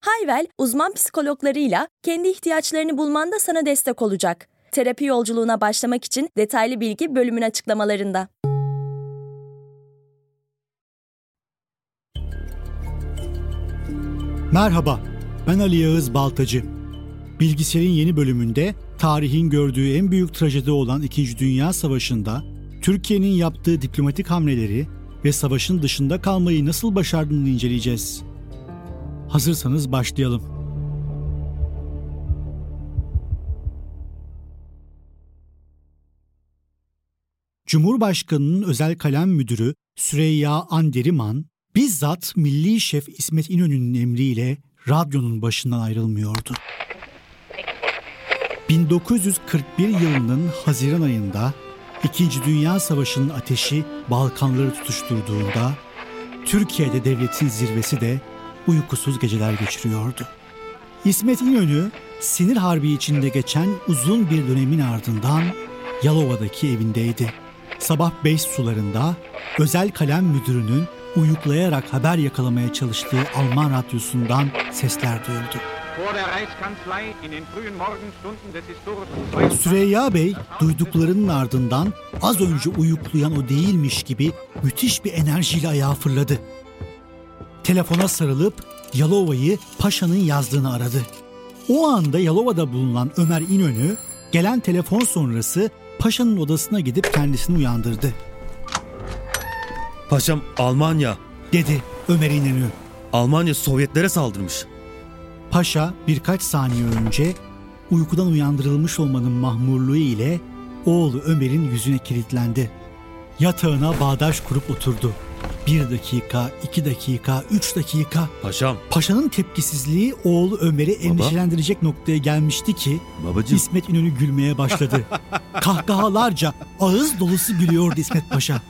Hayvel, uzman psikologlarıyla kendi ihtiyaçlarını bulmanda sana destek olacak. Terapi yolculuğuna başlamak için detaylı bilgi bölümün açıklamalarında. Merhaba, ben Ali Yağız Baltacı. Bilgisayarın yeni bölümünde tarihin gördüğü en büyük trajedi olan İkinci Dünya Savaşı'nda Türkiye'nin yaptığı diplomatik hamleleri ve savaşın dışında kalmayı nasıl başardığını inceleyeceğiz. Hazırsanız başlayalım. Cumhurbaşkanının özel kalem müdürü Süreyya Anderiman, bizzat Milli Şef İsmet İnönü'nün emriyle radyonun başından ayrılmıyordu. 1941 yılının Haziran ayında İkinci Dünya Savaşı'nın ateşi Balkanları tutuşturduğunda Türkiye'de devletin zirvesi de uykusuz geceler geçiriyordu. İsmet İnönü sinir harbi içinde geçen uzun bir dönemin ardından Yalova'daki evindeydi. Sabah 5 sularında özel kalem müdürünün uyuklayarak haber yakalamaya çalıştığı Alman radyosundan sesler duyuldu. Süreyya Bey duyduklarının ardından az önce uyuklayan o değilmiş gibi müthiş bir enerjiyle ayağa fırladı. Telefona sarılıp Yalova'yı Paşa'nın yazdığını aradı. O anda Yalova'da bulunan Ömer İnönü gelen telefon sonrası Paşa'nın odasına gidip kendisini uyandırdı. Paşam Almanya. Dedi Ömer İnönü. Almanya Sovyetlere saldırmış. Paşa birkaç saniye önce uykudan uyandırılmış olmanın mahmurluğu ile oğlu Ömer'in yüzüne kilitlendi. Yatağına bağdaş kurup oturdu. Bir dakika, iki dakika, üç dakika. Paşam. Paşanın tepkisizliği oğlu Ömer'i endişelendirecek noktaya gelmişti ki Babacığım. İsmet İnönü gülmeye başladı. Kahkahalarca ağız dolusu gülüyordu İsmet Paşa.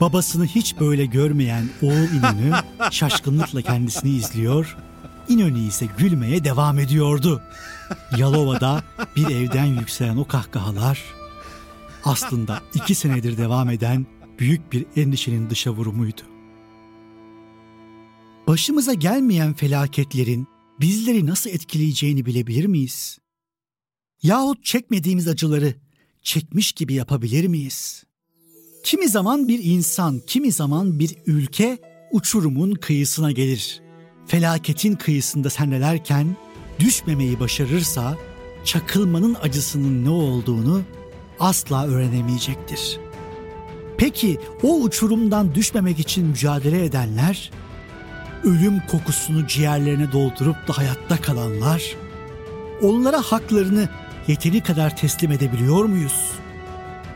Babasını hiç böyle görmeyen oğul İnönü şaşkınlıkla kendisini izliyor, İnönü ise gülmeye devam ediyordu. Yalova'da bir evden yükselen o kahkahalar aslında iki senedir devam eden büyük bir endişenin dışa vurumuydu. Başımıza gelmeyen felaketlerin bizleri nasıl etkileyeceğini bilebilir miyiz? Yahut çekmediğimiz acıları çekmiş gibi yapabilir miyiz? Kimi zaman bir insan, kimi zaman bir ülke uçurumun kıyısına gelir. Felaketin kıyısında sendelerken düşmemeyi başarırsa çakılmanın acısının ne olduğunu asla öğrenemeyecektir. Peki o uçurumdan düşmemek için mücadele edenler, ölüm kokusunu ciğerlerine doldurup da hayatta kalanlar, onlara haklarını yeteri kadar teslim edebiliyor muyuz?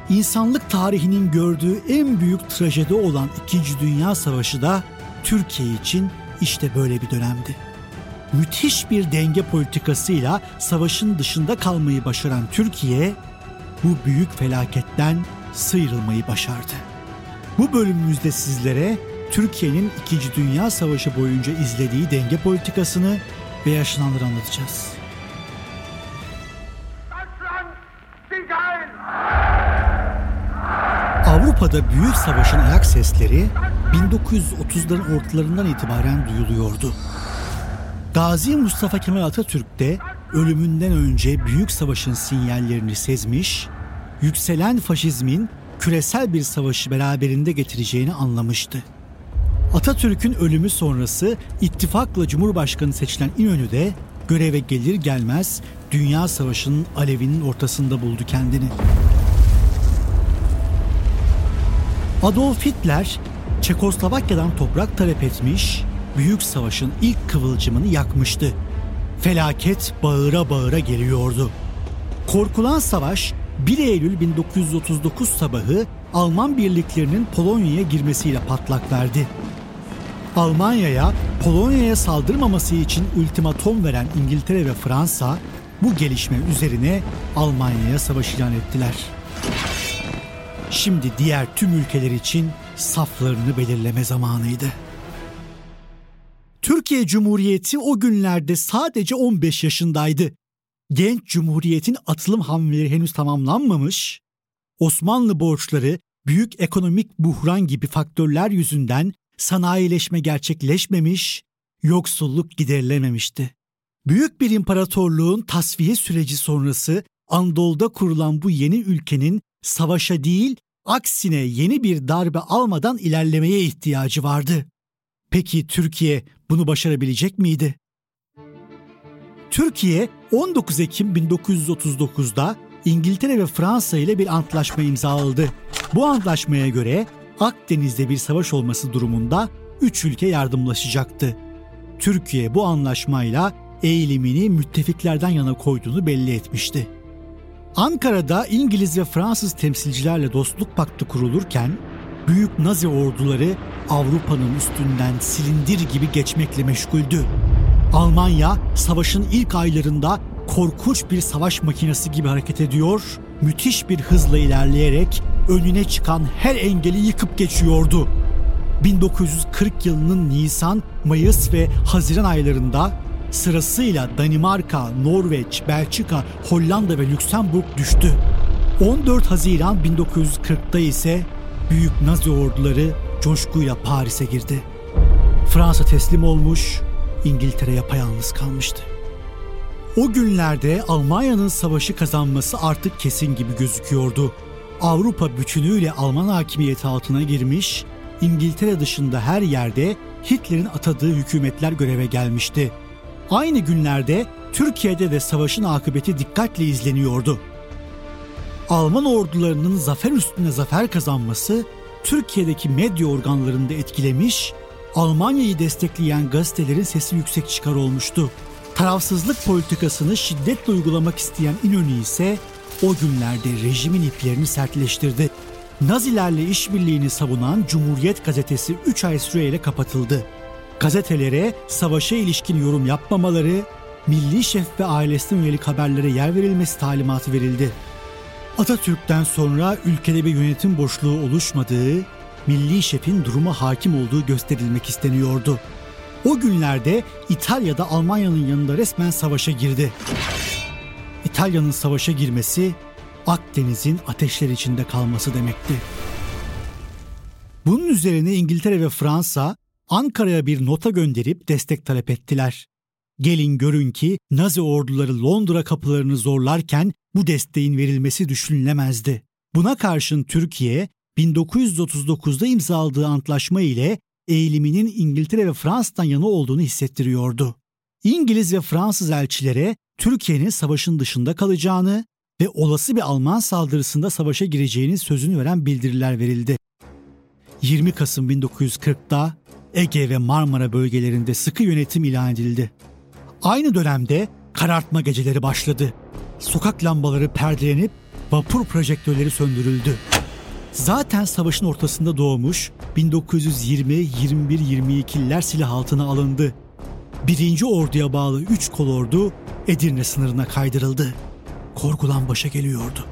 İnsanlık tarihinin gördüğü en büyük trajedi olan İkinci Dünya Savaşı da Türkiye için işte böyle bir dönemdi. Müthiş bir denge politikasıyla savaşın dışında kalmayı başaran Türkiye bu büyük felaketten sıyrılmayı başardı. Bu bölümümüzde sizlere Türkiye'nin 2. Dünya Savaşı boyunca izlediği denge politikasını ve yaşananları anlatacağız. Avrupa'da büyük savaşın ayak sesleri 1930'ların ortalarından itibaren duyuluyordu. Gazi Mustafa Kemal Atatürk de ölümünden önce büyük savaşın sinyallerini sezmiş, yükselen faşizmin küresel bir savaşı beraberinde getireceğini anlamıştı. Atatürk'ün ölümü sonrası ittifakla Cumhurbaşkanı seçilen İnönü de göreve gelir gelmez Dünya Savaşı'nın alevinin ortasında buldu kendini. Adolf Hitler Çekoslovakya'dan toprak talep etmiş, Büyük Savaş'ın ilk kıvılcımını yakmıştı. Felaket bağıra bağıra geliyordu. Korkulan savaş 1 Eylül 1939 sabahı Alman birliklerinin Polonya'ya girmesiyle patlak verdi. Almanya'ya Polonya'ya saldırmaması için ultimatom veren İngiltere ve Fransa bu gelişme üzerine Almanya'ya savaş ilan ettiler. Şimdi diğer tüm ülkeler için saflarını belirleme zamanıydı. Türkiye Cumhuriyeti o günlerde sadece 15 yaşındaydı. Genç Cumhuriyet'in atılım hamleleri henüz tamamlanmamış, Osmanlı borçları büyük ekonomik buhran gibi faktörler yüzünden sanayileşme gerçekleşmemiş, yoksulluk giderilememişti. Büyük bir imparatorluğun tasfiye süreci sonrası Anadolu'da kurulan bu yeni ülkenin savaşa değil, aksine yeni bir darbe almadan ilerlemeye ihtiyacı vardı. Peki Türkiye bunu başarabilecek miydi? Türkiye 19 Ekim 1939'da İngiltere ve Fransa ile bir antlaşma imzaladı. Bu antlaşmaya göre Akdeniz'de bir savaş olması durumunda üç ülke yardımlaşacaktı. Türkiye bu anlaşmayla eğilimini müttefiklerden yana koyduğunu belli etmişti. Ankara'da İngiliz ve Fransız temsilcilerle dostluk paktı kurulurken büyük Nazi orduları Avrupa'nın üstünden silindir gibi geçmekle meşguldü. Almanya savaşın ilk aylarında korkunç bir savaş makinesi gibi hareket ediyor, müthiş bir hızla ilerleyerek önüne çıkan her engeli yıkıp geçiyordu. 1940 yılının Nisan, Mayıs ve Haziran aylarında sırasıyla Danimarka, Norveç, Belçika, Hollanda ve Lüksemburg düştü. 14 Haziran 1940'da ise büyük Nazi orduları coşkuyla Paris'e girdi. Fransa teslim olmuş, İngiltere yapayalnız kalmıştı. O günlerde Almanya'nın savaşı kazanması artık kesin gibi gözüküyordu. Avrupa bütünüyle Alman hakimiyeti altına girmiş, İngiltere dışında her yerde Hitler'in atadığı hükümetler göreve gelmişti. Aynı günlerde Türkiye'de de savaşın akıbeti dikkatle izleniyordu. Alman ordularının zafer üstüne zafer kazanması Türkiye'deki medya organlarında etkilemiş, Almanya'yı destekleyen gazetelerin sesi yüksek çıkar olmuştu. Tarafsızlık politikasını şiddetle uygulamak isteyen İnönü ise o günlerde rejimin iplerini sertleştirdi. Nazilerle işbirliğini savunan Cumhuriyet gazetesi 3 ay süreyle kapatıldı. Gazetelere savaşa ilişkin yorum yapmamaları, milli şef ve ailesine yönelik haberlere yer verilmesi talimatı verildi. Atatürk'ten sonra ülkede bir yönetim boşluğu oluşmadığı, milli şefin duruma hakim olduğu gösterilmek isteniyordu. O günlerde İtalya'da Almanya'nın yanında resmen savaşa girdi. İtalya'nın savaşa girmesi Akdeniz'in ateşler içinde kalması demekti. Bunun üzerine İngiltere ve Fransa Ankara'ya bir nota gönderip destek talep ettiler. Gelin görün ki Nazi orduları Londra kapılarını zorlarken bu desteğin verilmesi düşünülemezdi. Buna karşın Türkiye 1939'da imzaladığı antlaşma ile eğiliminin İngiltere ve Fransa'dan yana olduğunu hissettiriyordu. İngiliz ve Fransız elçilere Türkiye'nin savaşın dışında kalacağını ve olası bir Alman saldırısında savaşa gireceğinin sözünü veren bildiriler verildi. 20 Kasım 1940'da Ege ve Marmara bölgelerinde sıkı yönetim ilan edildi. Aynı dönemde karartma geceleri başladı. Sokak lambaları perdelenip vapur projektörleri söndürüldü. Zaten savaşın ortasında doğmuş 1920-21-22'liler silah altına alındı. Birinci orduya bağlı 3 kolordu Edirne sınırına kaydırıldı. Korkulan başa geliyordu.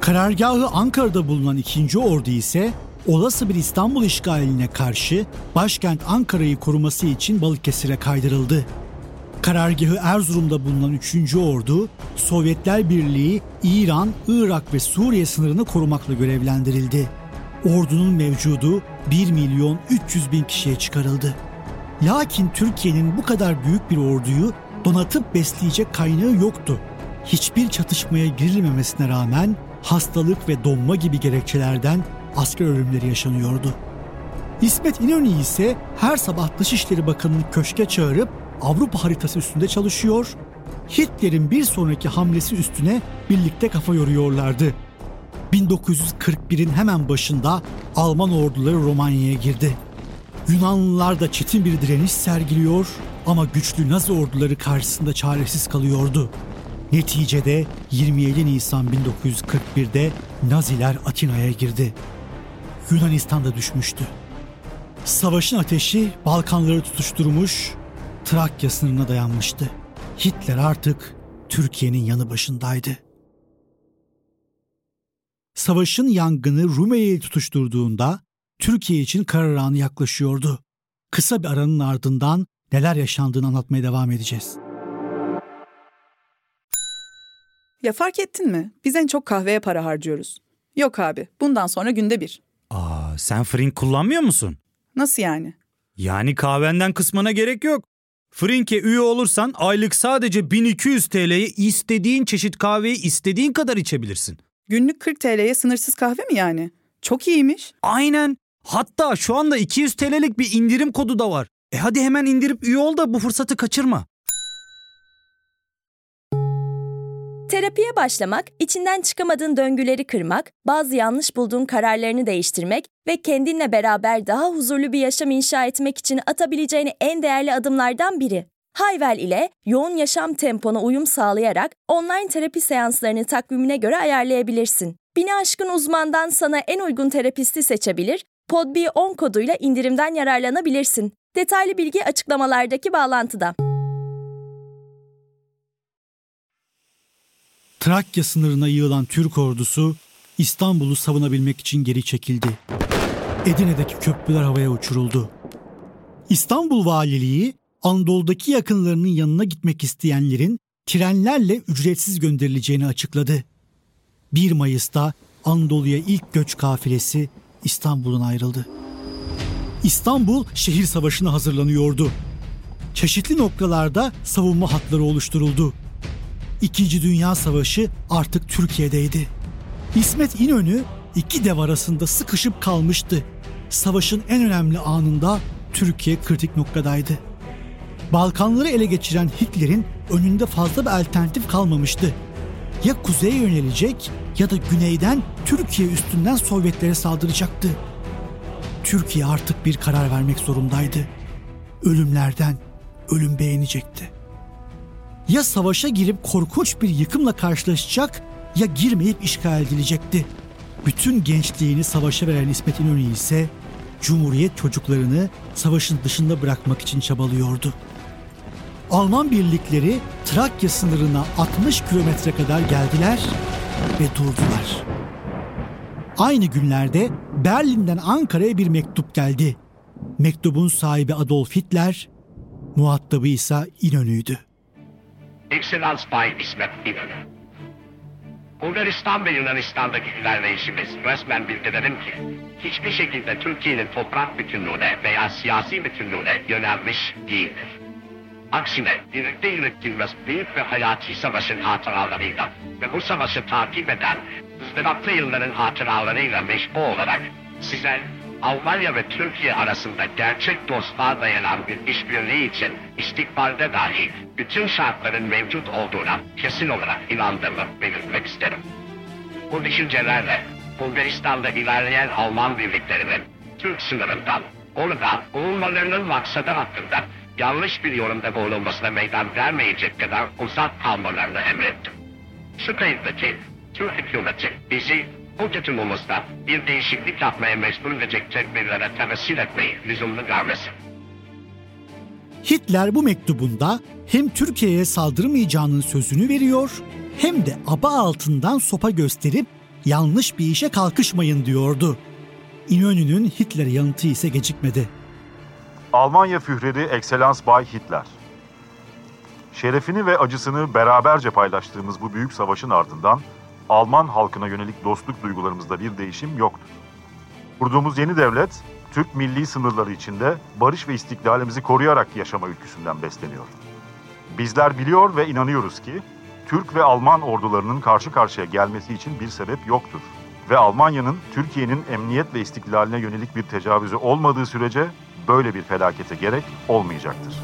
Karargahı Ankara'da bulunan ikinci ordu ise olası bir İstanbul işgaline karşı başkent Ankara'yı koruması için Balıkesir'e kaydırıldı. Karargahı Erzurum'da bulunan 3. Ordu, Sovyetler Birliği, İran, Irak ve Suriye sınırını korumakla görevlendirildi. Ordunun mevcudu 1 milyon 300 bin kişiye çıkarıldı. Lakin Türkiye'nin bu kadar büyük bir orduyu donatıp besleyecek kaynağı yoktu. Hiçbir çatışmaya girilmemesine rağmen hastalık ve donma gibi gerekçelerden asker ölümleri yaşanıyordu. İsmet İnönü ise her sabah Dışişleri Bakanı'nı köşke çağırıp Avrupa haritası üstünde çalışıyor, Hitler'in bir sonraki hamlesi üstüne birlikte kafa yoruyorlardı. 1941'in hemen başında Alman orduları Romanya'ya girdi. Yunanlılar da çetin bir direniş sergiliyor ama güçlü Nazi orduları karşısında çaresiz kalıyordu. Neticede 27 Nisan 1941'de Naziler Atina'ya girdi. Yunanistan'da düşmüştü. Savaşın ateşi Balkanları tutuşturmuş, Trakya sınırına dayanmıştı. Hitler artık Türkiye'nin yanı başındaydı. Savaşın yangını Rumeli'yi tutuşturduğunda Türkiye için karar anı yaklaşıyordu. Kısa bir aranın ardından neler yaşandığını anlatmaya devam edeceğiz. Ya fark ettin mi? Biz en çok kahveye para harcıyoruz. Yok abi, bundan sonra günde bir. Aa, sen Frink kullanmıyor musun? Nasıl yani? Yani kahvenden kısmına gerek yok. Frink'e üye olursan aylık sadece 1200 TL'ye istediğin çeşit kahveyi istediğin kadar içebilirsin. Günlük 40 TL'ye sınırsız kahve mi yani? Çok iyiymiş. Aynen. Hatta şu anda 200 TL'lik bir indirim kodu da var. E hadi hemen indirip üye ol da bu fırsatı kaçırma. Terapiye başlamak, içinden çıkamadığın döngüleri kırmak, bazı yanlış bulduğun kararlarını değiştirmek ve kendinle beraber daha huzurlu bir yaşam inşa etmek için atabileceğin en değerli adımlardan biri. Hayvel ile yoğun yaşam tempona uyum sağlayarak online terapi seanslarını takvimine göre ayarlayabilirsin. Bini aşkın uzmandan sana en uygun terapisti seçebilir, podb10 koduyla indirimden yararlanabilirsin. Detaylı bilgi açıklamalardaki bağlantıda. Trakya sınırına yığılan Türk ordusu İstanbul'u savunabilmek için geri çekildi. Edirne'deki köprüler havaya uçuruldu. İstanbul Valiliği Anadolu'daki yakınlarının yanına gitmek isteyenlerin trenlerle ücretsiz gönderileceğini açıkladı. 1 Mayıs'ta Anadolu'ya ilk göç kafilesi İstanbul'dan ayrıldı. İstanbul şehir savaşına hazırlanıyordu. Çeşitli noktalarda savunma hatları oluşturuldu. İkinci Dünya Savaşı artık Türkiye'deydi. İsmet İnönü iki dev arasında sıkışıp kalmıştı. Savaşın en önemli anında Türkiye kritik noktadaydı. Balkanları ele geçiren Hitler'in önünde fazla bir alternatif kalmamıştı. Ya kuzeye yönelecek ya da güneyden Türkiye üstünden Sovyetlere saldıracaktı. Türkiye artık bir karar vermek zorundaydı. Ölümlerden ölüm beğenecekti. Ya savaşa girip korkunç bir yıkımla karşılaşacak ya girmeyip işgal edilecekti. Bütün gençliğini savaşa veren İsmet İnönü ise Cumhuriyet çocuklarını savaşın dışında bırakmak için çabalıyordu. Alman birlikleri Trakya sınırına 60 kilometre kadar geldiler ve durdular. Aynı günlerde Berlin'den Ankara'ya bir mektup geldi. Mektubun sahibi Adolf Hitler, muhatabı ise İnönü'ydü. Excellence Bay İsmet İnönü. Bulgaristan ve Yunanistan'daki ilerleyişimiz resmen bildirelim ki hiçbir şekilde Türkiye'nin toprak bütünlüğüne veya siyasi bütünlüğüne yönelmiş değildir. Aksine birlikte yürüttüğümüz büyük ve hayati savaşın hatıralarıyla ve bu savaşı takip eden ızdıraplı yılların hatıralarıyla meşbu olarak size Almanya ve Türkiye arasında gerçek dostluğa dayanan bir işbirliği için istikbalde dahi bütün şartların mevcut olduğuna kesin olarak inandığımı belirtmek isterim. Bu düşüncelerle Bulgaristan'da ilerleyen Alman birliklerinin Türk sınırından orada bulunmalarının maksadı hakkında yanlış bir yorumda bulunmasına meydan vermeyecek kadar uzak kalmalarını emrettim. Şüpheydi ki Türk hükümeti bizi bu tutumumuzda bir değişiklik yapmaya mecbur edecek tedbirlere temsil etmeyi lüzumlu görmesin. Hitler bu mektubunda hem Türkiye'ye saldırmayacağının sözünü veriyor hem de aba altından sopa gösterip yanlış bir işe kalkışmayın diyordu. İnönü'nün Hitler'e yanıtı ise gecikmedi. Almanya Führeri Ekselans Bay Hitler. Şerefini ve acısını beraberce paylaştığımız bu büyük savaşın ardından Alman halkına yönelik dostluk duygularımızda bir değişim yoktur. Kurduğumuz yeni devlet, Türk milli sınırları içinde barış ve istiklalimizi koruyarak yaşama ülküsünden besleniyor. Bizler biliyor ve inanıyoruz ki, Türk ve Alman ordularının karşı karşıya gelmesi için bir sebep yoktur. Ve Almanya'nın Türkiye'nin emniyet ve istiklaline yönelik bir tecavüzü olmadığı sürece böyle bir felakete gerek olmayacaktır.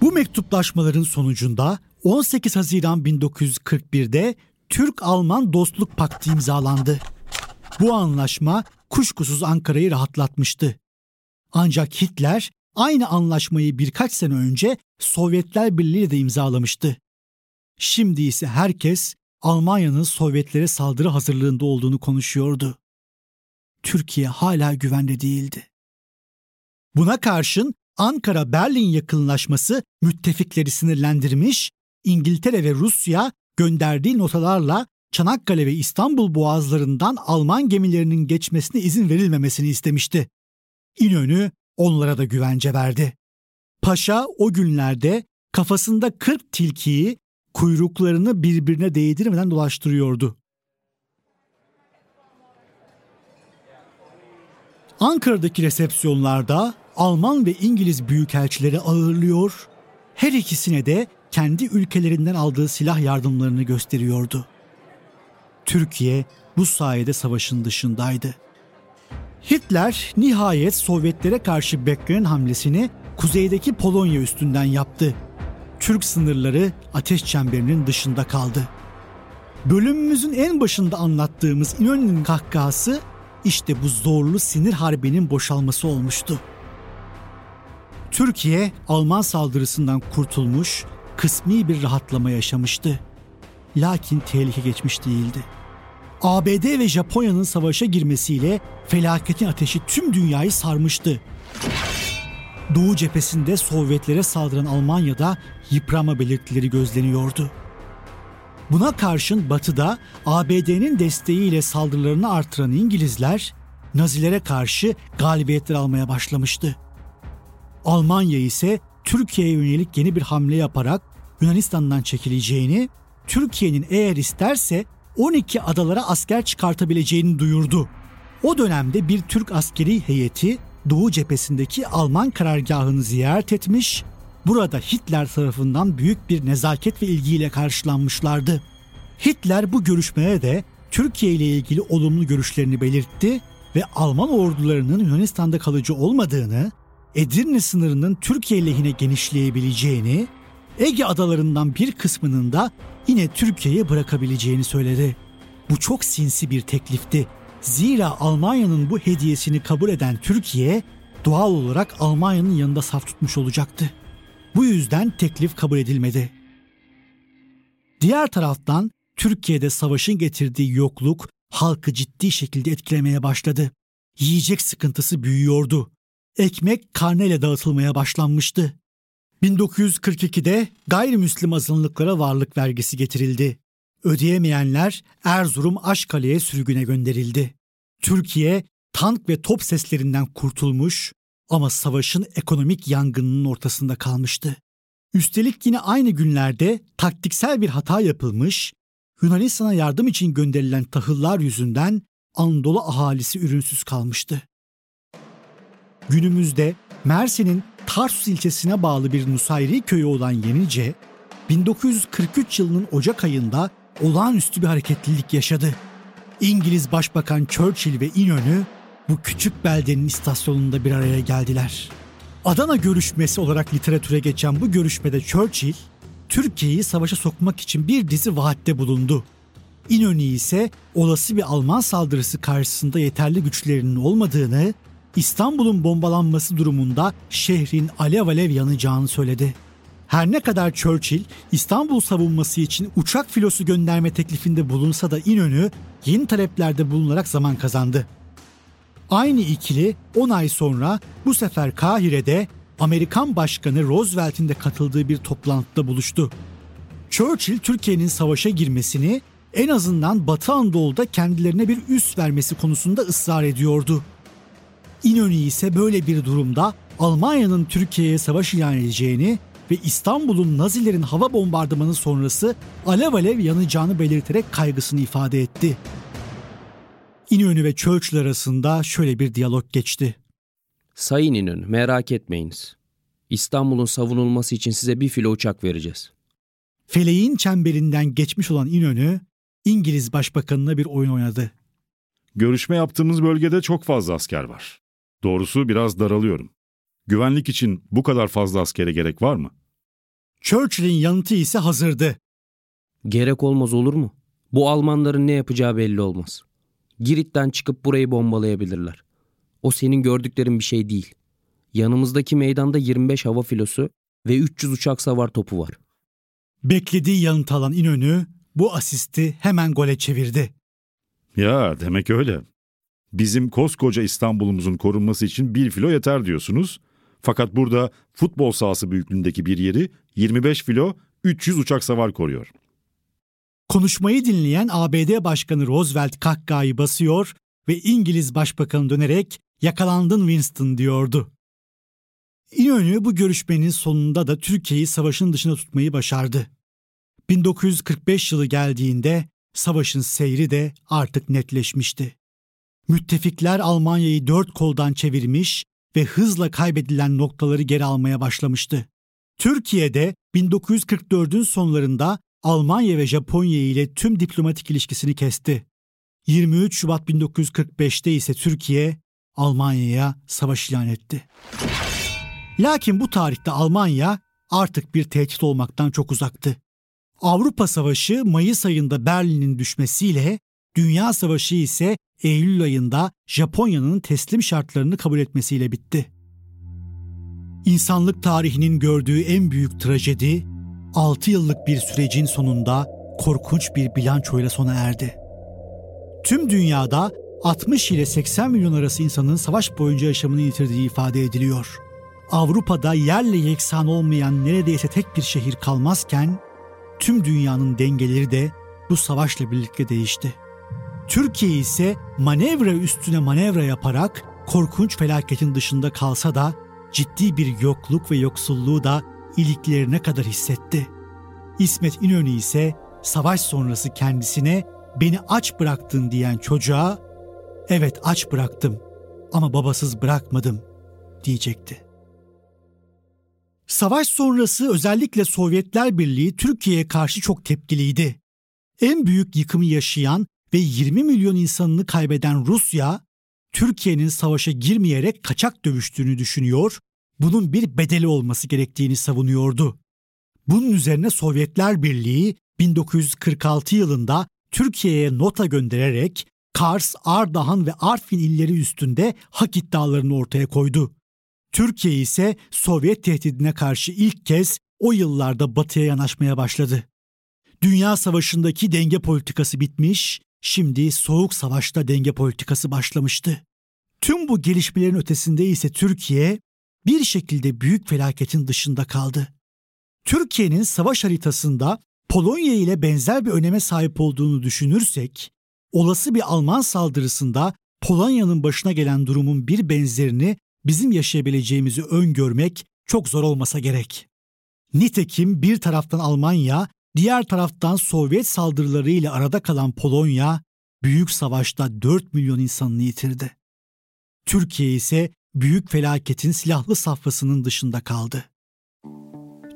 Bu mektuplaşmaların sonucunda 18 Haziran 1941'de Türk-Alman Dostluk Paktı imzalandı. Bu anlaşma kuşkusuz Ankara'yı rahatlatmıştı. Ancak Hitler aynı anlaşmayı birkaç sene önce Sovyetler Birliği de imzalamıştı. Şimdi ise herkes Almanya'nın Sovyetlere saldırı hazırlığında olduğunu konuşuyordu. Türkiye hala güvende değildi. Buna karşın Ankara-Berlin yakınlaşması müttefikleri sinirlendirmiş, İngiltere ve Rusya gönderdiği notalarla Çanakkale ve İstanbul boğazlarından Alman gemilerinin geçmesine izin verilmemesini istemişti. İnönü onlara da güvence verdi. Paşa o günlerde kafasında 40 tilkiyi kuyruklarını birbirine değdirmeden dolaştırıyordu. Ankara'daki resepsiyonlarda Alman ve İngiliz büyükelçileri ağırlıyor, her ikisine de kendi ülkelerinden aldığı silah yardımlarını gösteriyordu. Türkiye bu sayede savaşın dışındaydı. Hitler nihayet Sovyetlere karşı beklenen hamlesini kuzeydeki Polonya üstünden yaptı. Türk sınırları ateş çemberinin dışında kaldı. Bölümümüzün en başında anlattığımız İnönü'nün kahkahası işte bu zorlu sinir harbinin boşalması olmuştu. Türkiye Alman saldırısından kurtulmuş, kısmi bir rahatlama yaşamıştı. Lakin tehlike geçmiş değildi. ABD ve Japonya'nın savaşa girmesiyle felaketin ateşi tüm dünyayı sarmıştı. Doğu cephesinde Sovyetlere saldıran Almanya'da yıprama belirtileri gözleniyordu. Buna karşın Batı'da ABD'nin desteğiyle saldırılarını artıran İngilizler Nazilere karşı galibiyetler almaya başlamıştı. Almanya ise Türkiye'ye yönelik yeni bir hamle yaparak Yunanistan'dan çekileceğini, Türkiye'nin eğer isterse 12 adalara asker çıkartabileceğini duyurdu. O dönemde bir Türk askeri heyeti Doğu cephesindeki Alman karargahını ziyaret etmiş, burada Hitler tarafından büyük bir nezaket ve ilgiyle karşılanmışlardı. Hitler bu görüşmeye de Türkiye ile ilgili olumlu görüşlerini belirtti ve Alman ordularının Yunanistan'da kalıcı olmadığını, Edirne sınırının Türkiye lehine genişleyebileceğini, Ege adalarından bir kısmının da yine Türkiye'ye bırakabileceğini söyledi. Bu çok sinsi bir teklifti. Zira Almanya'nın bu hediyesini kabul eden Türkiye doğal olarak Almanya'nın yanında saf tutmuş olacaktı. Bu yüzden teklif kabul edilmedi. Diğer taraftan Türkiye'de savaşın getirdiği yokluk halkı ciddi şekilde etkilemeye başladı. Yiyecek sıkıntısı büyüyordu. Ekmek karneyle dağıtılmaya başlanmıştı. 1942'de gayrimüslim azınlıklara varlık vergisi getirildi. Ödeyemeyenler Erzurum Aşkale'ye sürgüne gönderildi. Türkiye tank ve top seslerinden kurtulmuş ama savaşın ekonomik yangınının ortasında kalmıştı. Üstelik yine aynı günlerde taktiksel bir hata yapılmış, Yunanistan'a yardım için gönderilen tahıllar yüzünden Anadolu ahalisi ürünsüz kalmıştı. Günümüzde Mersin'in Tarsus ilçesine bağlı bir Nusayri köyü olan Yenice, 1943 yılının Ocak ayında olağanüstü bir hareketlilik yaşadı. İngiliz Başbakan Churchill ve İnönü bu küçük beldenin istasyonunda bir araya geldiler. Adana görüşmesi olarak literatüre geçen bu görüşmede Churchill, Türkiye'yi savaşa sokmak için bir dizi vaatte bulundu. İnönü ise olası bir Alman saldırısı karşısında yeterli güçlerinin olmadığını, İstanbul'un bombalanması durumunda şehrin alev alev yanacağını söyledi. Her ne kadar Churchill İstanbul savunması için uçak filosu gönderme teklifinde bulunsa da İnönü yeni taleplerde bulunarak zaman kazandı. Aynı ikili 10 ay sonra bu sefer Kahire'de Amerikan Başkanı Roosevelt'in de katıldığı bir toplantıda buluştu. Churchill Türkiye'nin savaşa girmesini en azından Batı Anadolu'da kendilerine bir üs vermesi konusunda ısrar ediyordu. İnönü ise böyle bir durumda Almanya'nın Türkiye'ye savaş ilan edeceğini ve İstanbul'un Nazilerin hava bombardımanı sonrası alev alev yanacağını belirterek kaygısını ifade etti. İnönü ve Churchill arasında şöyle bir diyalog geçti. Sayın İnönü merak etmeyiniz. İstanbul'un savunulması için size bir filo uçak vereceğiz. Feleğin çemberinden geçmiş olan İnönü, İngiliz Başbakanına bir oyun oynadı. Görüşme yaptığımız bölgede çok fazla asker var. Doğrusu biraz daralıyorum. Güvenlik için bu kadar fazla askere gerek var mı? Churchill'in yanıtı ise hazırdı. Gerek olmaz olur mu? Bu Almanların ne yapacağı belli olmaz. Girit'ten çıkıp burayı bombalayabilirler. O senin gördüklerin bir şey değil. Yanımızdaki meydanda 25 hava filosu ve 300 uçak savar topu var. Beklediği yanıt alan İnönü bu asisti hemen gole çevirdi. Ya demek öyle. Bizim koskoca İstanbul'umuzun korunması için bir filo yeter diyorsunuz. Fakat burada futbol sahası büyüklüğündeki bir yeri 25 filo 300 uçak savar koruyor. Konuşmayı dinleyen ABD Başkanı Roosevelt kahkahayı basıyor ve İngiliz Başbakanı dönerek yakalandın Winston diyordu. İnönü bu görüşmenin sonunda da Türkiye'yi savaşın dışında tutmayı başardı. 1945 yılı geldiğinde savaşın seyri de artık netleşmişti. Müttefikler Almanya'yı dört koldan çevirmiş ve hızla kaybedilen noktaları geri almaya başlamıştı. Türkiye'de 1944'ün sonlarında Almanya ve Japonya ile tüm diplomatik ilişkisini kesti. 23 Şubat 1945'te ise Türkiye Almanya'ya savaş ilan etti. Lakin bu tarihte Almanya artık bir tehdit olmaktan çok uzaktı. Avrupa Savaşı Mayıs ayında Berlin'in düşmesiyle, Dünya Savaşı ise Eylül ayında Japonya'nın teslim şartlarını kabul etmesiyle bitti. İnsanlık tarihinin gördüğü en büyük trajedi 6 yıllık bir sürecin sonunda korkunç bir bilançoyla sona erdi. Tüm dünyada 60 ile 80 milyon arası insanın savaş boyunca yaşamını yitirdiği ifade ediliyor. Avrupa'da yerle yeksan olmayan neredeyse tek bir şehir kalmazken tüm dünyanın dengeleri de bu savaşla birlikte değişti. Türkiye ise manevra üstüne manevra yaparak korkunç felaketin dışında kalsa da ciddi bir yokluk ve yoksulluğu da iliklerine kadar hissetti. İsmet İnönü ise savaş sonrası kendisine beni aç bıraktın diyen çocuğa evet aç bıraktım ama babasız bırakmadım diyecekti. Savaş sonrası özellikle Sovyetler Birliği Türkiye'ye karşı çok tepkiliydi. En büyük yıkımı yaşayan ve 20 milyon insanını kaybeden Rusya, Türkiye'nin savaşa girmeyerek kaçak dövüştüğünü düşünüyor, bunun bir bedeli olması gerektiğini savunuyordu. Bunun üzerine Sovyetler Birliği 1946 yılında Türkiye'ye nota göndererek Kars, Ardahan ve Artvin illeri üstünde hak iddialarını ortaya koydu. Türkiye ise Sovyet tehdidine karşı ilk kez o yıllarda batıya yanaşmaya başladı. Dünya Savaşı'ndaki denge politikası bitmiş, şimdi Soğuk Savaş'ta denge politikası başlamıştı. Tüm bu gelişmelerin ötesinde ise Türkiye bir şekilde büyük felaketin dışında kaldı. Türkiye'nin savaş haritasında Polonya ile benzer bir öneme sahip olduğunu düşünürsek, olası bir Alman saldırısında Polonya'nın başına gelen durumun bir benzerini bizim yaşayabileceğimizi öngörmek çok zor olmasa gerek. Nitekim bir taraftan Almanya, diğer taraftan Sovyet saldırılarıyla arada kalan Polonya, büyük savaşta 4 milyon insanını yitirdi. Türkiye ise büyük felaketin silahlı safhasının dışında kaldı.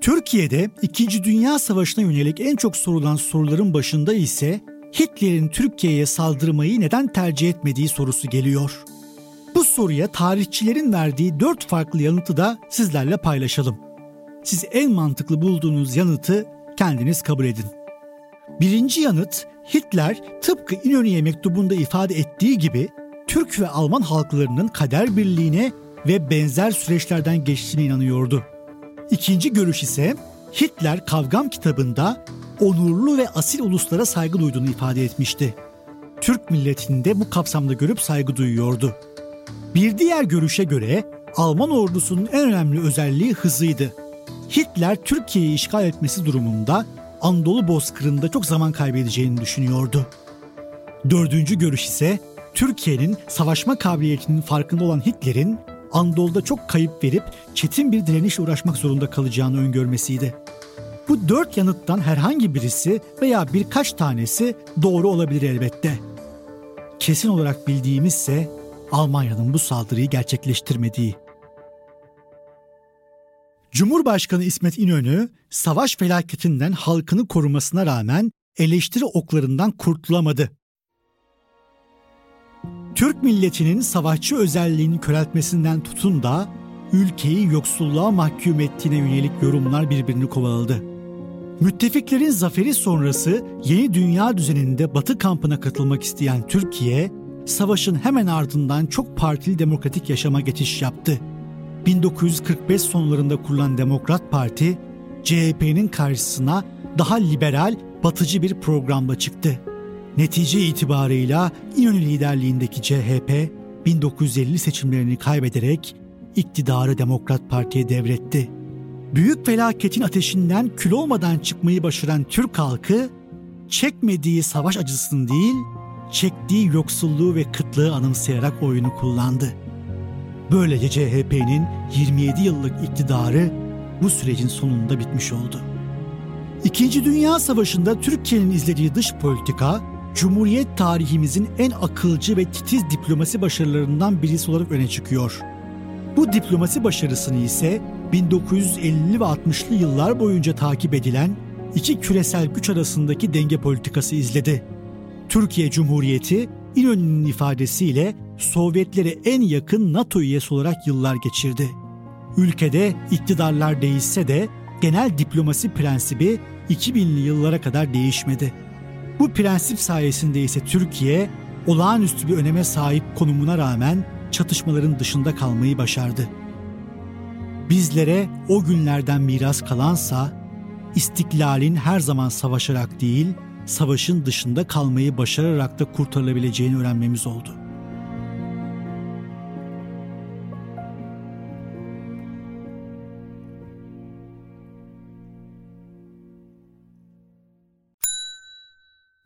Türkiye'de 2. Dünya Savaşı'na yönelik en çok sorulan soruların başında ise Hitler'in Türkiye'ye saldırmayı neden tercih etmediği sorusu geliyor. Bu soruya tarihçilerin verdiği dört farklı yanıtı da sizlerle paylaşalım. Siz en mantıklı bulduğunuz yanıtı kendiniz kabul edin. Birinci yanıt Hitler tıpkı İnönü'ye mektubunda ifade ettiği gibi Türk ve Alman halklarının kader birliğine ve benzer süreçlerden geçtiğine inanıyordu. İkinci görüş ise Hitler Kavgam kitabında onurlu ve asil uluslara saygı duyduğunu ifade etmişti. Türk milletini de bu kapsamda görüp saygı duyuyordu. Bir diğer görüşe göre Alman ordusunun en önemli özelliği hızıydı. Hitler Türkiye'yi işgal etmesi durumunda Anadolu Bozkırı'nda çok zaman kaybedeceğini düşünüyordu. Dördüncü görüş ise Türkiye'nin savaşma kabiliyetinin farkında olan Hitler'in Anadolu'da çok kayıp verip çetin bir direnişle uğraşmak zorunda kalacağını öngörmesiydi. Bu dört yanıttan herhangi birisi veya birkaç tanesi doğru olabilir elbette. Kesin olarak bildiğimizse Almanya'nın bu saldırıyı gerçekleştirmediği. Cumhurbaşkanı İsmet İnönü savaş felaketinden halkını korumasına rağmen eleştiri oklarından kurtulamadı. Türk milletinin savaşçı özelliğini köreltmesinden tutun da ülkeyi yoksulluğa mahkum ettiğine yönelik yorumlar birbirini kovaladı. Müttefiklerin zaferi sonrası yeni dünya düzeninde Batı kampına katılmak isteyen Türkiye, savaşın hemen ardından çok partili demokratik yaşama geçiş yaptı. 1945 sonlarında kurulan Demokrat Parti, CHP'nin karşısına daha liberal, batıcı bir programla çıktı. Netice itibarıyla İnönü liderliğindeki CHP 1950 seçimlerini kaybederek iktidarı Demokrat Parti'ye devretti. Büyük felaketin ateşinden kül olmadan çıkmayı başaran Türk halkı, çekmediği savaş acısını değil, çektiği yoksulluğu ve kıtlığı anımsayarak oyunu kullandı. Böylece CHP'nin 27 yıllık iktidarı bu sürecin sonunda bitmiş oldu. İkinci Dünya Savaşı'nda Türkiye'nin izlediği dış politika, Cumhuriyet tarihimizin en akılcı ve titiz diplomasi başarılarından birisi olarak öne çıkıyor. Bu diplomasi başarısını ise 1950'li ve 60'lı yıllar boyunca takip edilen iki küresel güç arasındaki denge politikası izledi. Türkiye Cumhuriyeti İnönü'nün ifadesiyle Sovyetlere en yakın NATO üyesi olarak yıllar geçirdi. Ülkede iktidarlar değişse de genel diplomasi prensibi 2000'li yıllara kadar değişmedi. Bu prensip sayesinde ise Türkiye olağanüstü bir öneme sahip konumuna rağmen çatışmaların dışında kalmayı başardı. Bizlere o günlerden miras kalansa istiklalin her zaman savaşarak değil, savaşın dışında kalmayı başararak da kurtarılabileceğini öğrenmemiz oldu.